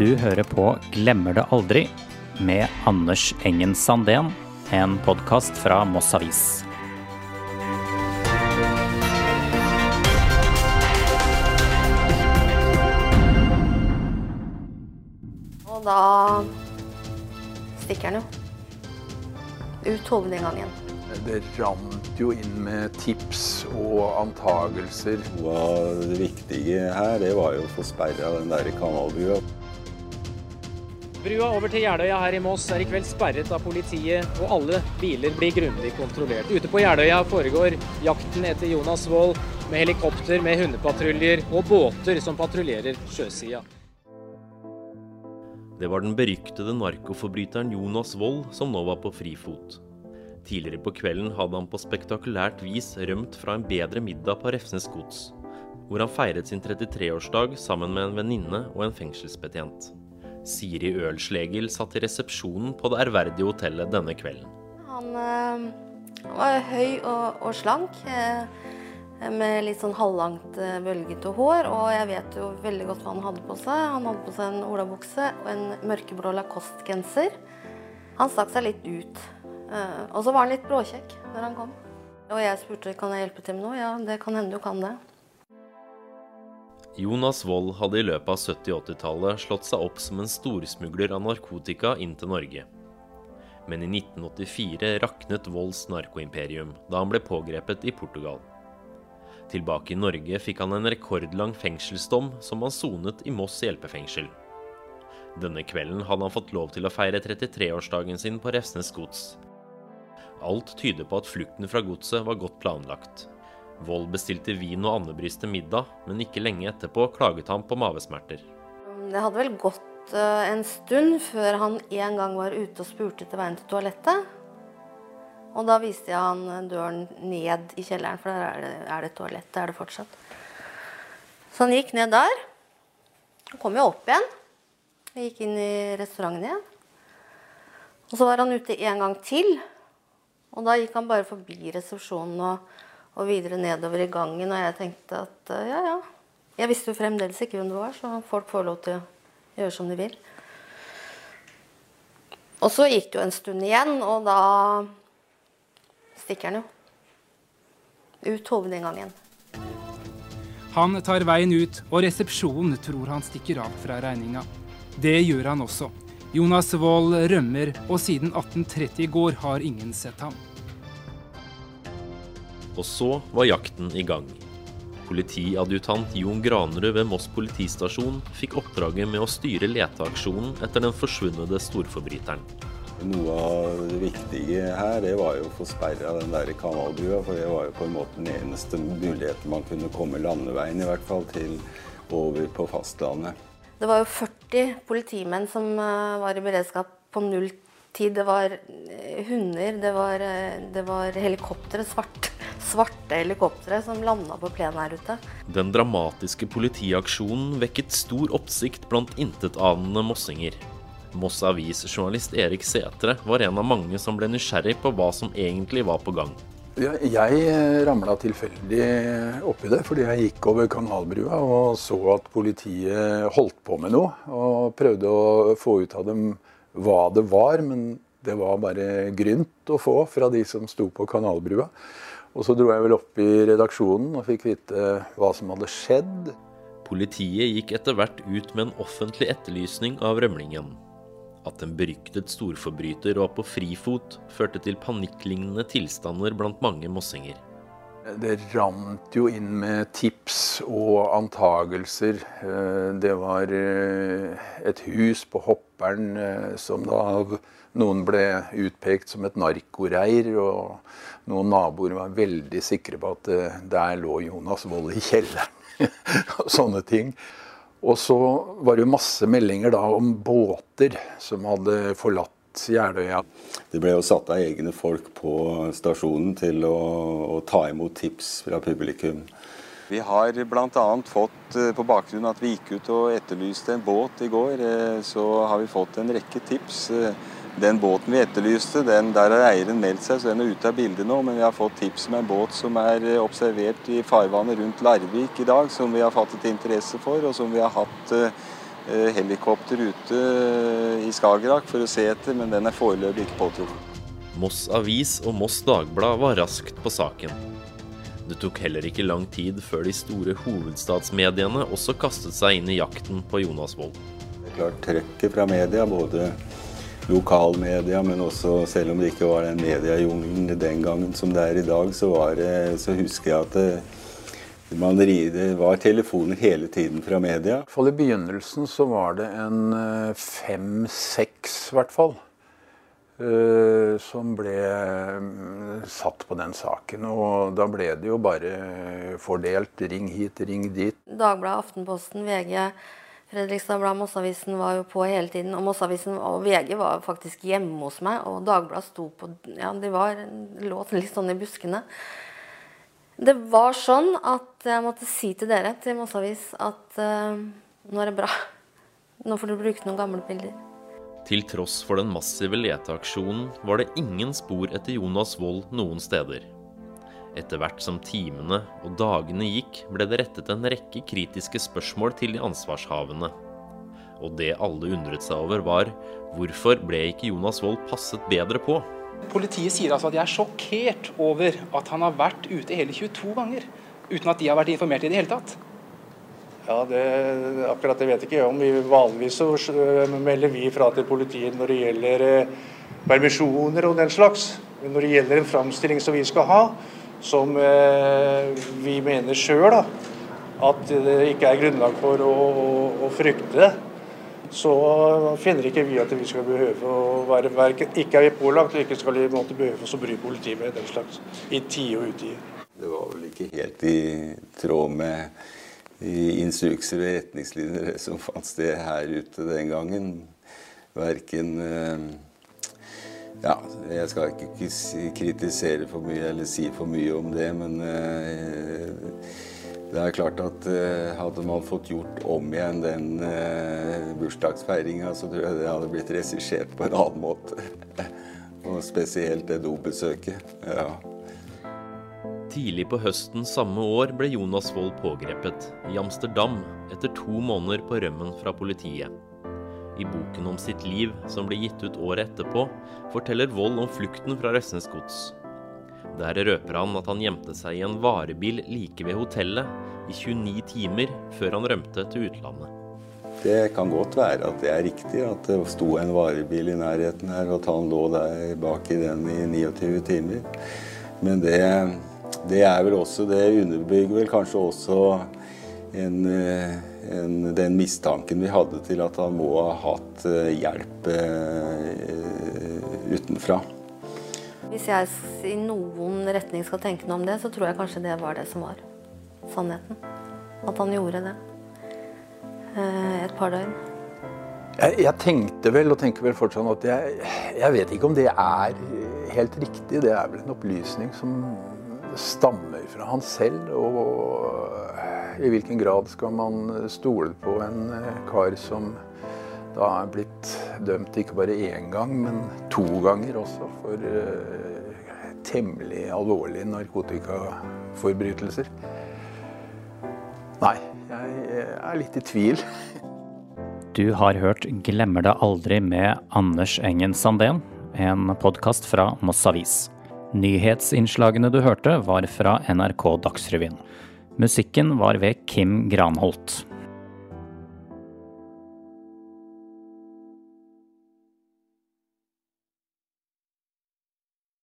Du hører på Glemmer det aldri med Anders Engen Sandén, en podkast fra Moss Avis. Og da stikker han jo. Ut hovedinngangen. Det rant jo inn med tips og antagelser. Noe av det viktige her, det var jo å få sperra den der kanalbrua. Brua over til Jeløya her i Moss er i kveld sperret av politiet, og alle biler blir grundig kontrollert. Ute på Jeløya foregår jakten etter Jonas Wold med helikopter, med hundepatruljer og båter som patruljerer sjøsida. Det var den beryktede narkoforbryteren Jonas Wold som nå var på frifot. Tidligere på kvelden hadde han på spektakulært vis rømt fra en bedre middag på Refsnes gods, hvor han feiret sin 33-årsdag sammen med en venninne og en fengselsbetjent. Siri Ølslegel satt i resepsjonen på det ærverdige hotellet denne kvelden. Han, øh, var høy og, og slank, øh, med litt sånn halvlangt, øh, bølgete hår. Og jeg vet jo veldig godt hva han hadde på seg. Han hadde på seg en olabukse og en mørkeblå Lacoste-genser. Han stakk seg litt ut. Og så var han litt blåkjekk når han kom. Og jeg spurte kan jeg hjelpe til med noe. Ja, det kan hende du kan det. Jonas Wold hadde i løpet av 70- og 80-tallet slått seg opp som en storsmugler av narkotika inn til Norge. Men i 1984 raknet Wolds narkoimperium da han ble pågrepet i Portugal. Tilbake i Norge fikk han en rekordlang fengselsdom som han sonet i Moss hjelpefengsel. Denne kvelden hadde han fått lov til å feire 33-årsdagen sin på Refsnes gods. Alt tyder på at flukten fra godset var godt planlagt. Wold bestilte vin og andebrys til middag, men ikke lenge etterpå klaget han på mavesmerter. Det hadde vel gått eh, en stund før han en gang var ute og spurte etter veien til toalettet. Og da viste jeg han døren ned i kjelleren, for der er det, er det toalett. Er det fortsatt. Så han gikk ned der. Han kom jo opp igjen. Vi gikk inn i restauranten igjen. Og så var han ute en gang til. Og da gikk han bare forbi resepsjonen og, og videre nedover i gangen. Og jeg tenkte at eh, ja, ja. Jeg visste jo fremdeles ikke hvem det var, så folk får lov til å gjøre som de vil. Og så gikk det jo en stund igjen, og da stikker han jo. Ut hovedinngangen. Han tar veien ut, og resepsjonen tror han stikker av fra regninga. Det gjør han også. Jonas Wold rømmer, og siden 1830 i går har ingen sett ham. Og så var jakten i gang. Politiadjutant Jon Granerud ved Moss politistasjon fikk oppdraget med å styre leteaksjonen etter den forsvunne storforbryteren. Noe av det viktige her, det var jo å få sperra den der kanalbrua, for det var jo på en måte den eneste muligheten man kunne komme landeveien, i hvert fall, til over på fastlandet. Det var jo 40 politimenn som eh, var i beredskap på null tid. Det var eh, hunder, det var, eh, det var helikoptre, svart, svarte helikoptre som landa på plenen her ute. Den dramatiske politiaksjonen vekket stor oppsikt blant intetanende mossinger. Moss Avis-journalist Erik Setre var en av mange som ble nysgjerrig på hva som egentlig var på gang. Ja, jeg ramla tilfeldig oppi det fordi jeg gikk over kanalbrua og så at politiet holdt på med noe. Og prøvde å få ut av dem hva det var, men det var bare grynt å få fra de som sto på kanalbrua. Og så dro jeg vel opp i redaksjonen og fikk vite hva som hadde skjedd. Politiet gikk etter hvert ut med en offentlig etterlysning av rømlingen. At en beryktet storforbryter var på frifot, førte til panikklignende tilstander blant mange mossinger. Det rant jo inn med tips og antagelser. Eh, Det var eh, et hus på Hopperen eh, som da av noen ble utpekt som et narkoreir. Og noen naboer var veldig sikre på at der lå Jonas Wold i kjelleren. og sånne ting. Og så var det masse meldinger da om båter som hadde forlatt Jeløya. Det ble jo satt av egne folk på stasjonen til å, å ta imot tips fra publikum. Vi har bl.a. fått, eh, på bakgrunn av at vi gikk ut og etterlyste en båt i går, eh, så har vi fått en rekke tips. Eh, Den båten vi etterlyste, den, der har eieren meldt seg, så den er ute av bildet nå. Men vi har fått tips om en båt som er observert i farvannet rundt Larvik i dag, som vi har fattet interesse for, og som vi har hatt helikopter ute eh, i Skagerrak for å se etter, men den er foreløpig ikke påtruffet. Moss Avis og Moss Dagblad var raskt på saken. Det tok heller ikke lang tid før de store hovedstadsmediene også kastet seg inn i jakten på Jonas Wold. Det er klart Trøkket fra media, både lokalmedia, men også selv om det ikke var den mediejungelen den gangen som det er i dag, så, det, så husker jeg at det, det var telefoner hele tiden fra media. I begynnelsen så var det en eh, fem-seks, i hvert fall. Uh, som ble um, satt på den saken. Og da ble det jo bare fordelt. Ring hit, ring dit. Dagbladet, Aftenposten, VG, Fredrikstad Blad, Mossavisen var jo på hele tiden. Og Mossavisen og VG var faktisk hjemme hos meg, og Dagbladet sto på Ja, de var, lå litt sånn i buskene. Det var sånn at jeg måtte si til dere, til Mossavis, at uh, nå er det bra. Nå får du bruke noen gamle bilder. Til tross for den massive leteaksjonen var det ingen spor etter Jonas Wold noen steder. Etter hvert som timene og dagene gikk, ble det rettet en rekke kritiske spørsmål til de ansvarshavende. Og det alle undret seg over, var hvorfor ble ikke Jonas Wold passet bedre på? Politiet sier altså at de er sjokkert over at han har vært ute hele 22 ganger uten at de har vært informert i det hele tatt. Ja, det, Akkurat det vet ikke jeg om. Vi, vanligvis så melder vi fra til politiet når det gjelder eh, permisjoner og den slags. Men når det gjelder en framstilling som vi skal ha, som eh, vi mener sjøl at det ikke er grunnlag for å, å, å, frykte, så finner ikke vi at vi skal behøve å være verken Ikke er pålagt, og ikke skal vi måtte behøve å bry politiet med den slags i tide og utide. Det var vel ikke helt i tråd med de instrukser og retningslinjer som fant sted her ute den gangen. Verken eh, Ja, jeg skal ikke kritisere for mye eller si for mye om det, men eh, det er klart at eh, hadde man fått gjort om igjen den bursdagsfeiringa, så tror jeg det hadde blitt regissert på en annen måte. Og spesielt det dobesøket. Ja. Tidlig på høsten samme år ble Jonas Wold pågrepet i Amsterdam etter to måneder på rømmen fra politiet. I boken om sitt liv, som ble gitt ut året etterpå, forteller Wold om flukten fra Røsnes gods. Der røper han at han gjemte seg i en varebil like ved hotellet i 29 timer før han rømte til utlandet. Det kan godt være at det er riktig, at det sto en varebil i nærheten her, og at han lå der bak i den i 29 timer. Men det det er vel også, det underbygger vel kanskje også en, eh, en, den mistanken vi hadde til at han må ha hatt eh, hjelp uh, utenfra. Hvis jeg i noen retning skal tenke noe om det, så tror jeg kanskje det var det som var sannheten. At han gjorde det. Uh, et par døgn. Jeg, jeg, tenkte vel, og tenker vel fortsatt, at jeg, jeg vet ikke om det er helt riktig. Det er vel en opplysning som stammer fra han selv. Og i hvilken grad skal man stole på en eh, kar som da er blitt dømt ikke bare én gang, men to ganger også for uh, temmelig alvorlige narkotikaforbrytelser. Nei, jeg er litt i tvil. Du har hørt 'Glemmer det aldri' med Anders Engen Sandén, en podkast fra Moss Avis. Nyhetsinnslagene du hørte, var fra NRK Dagsrevyen. Musikken var ved Kim Granholt.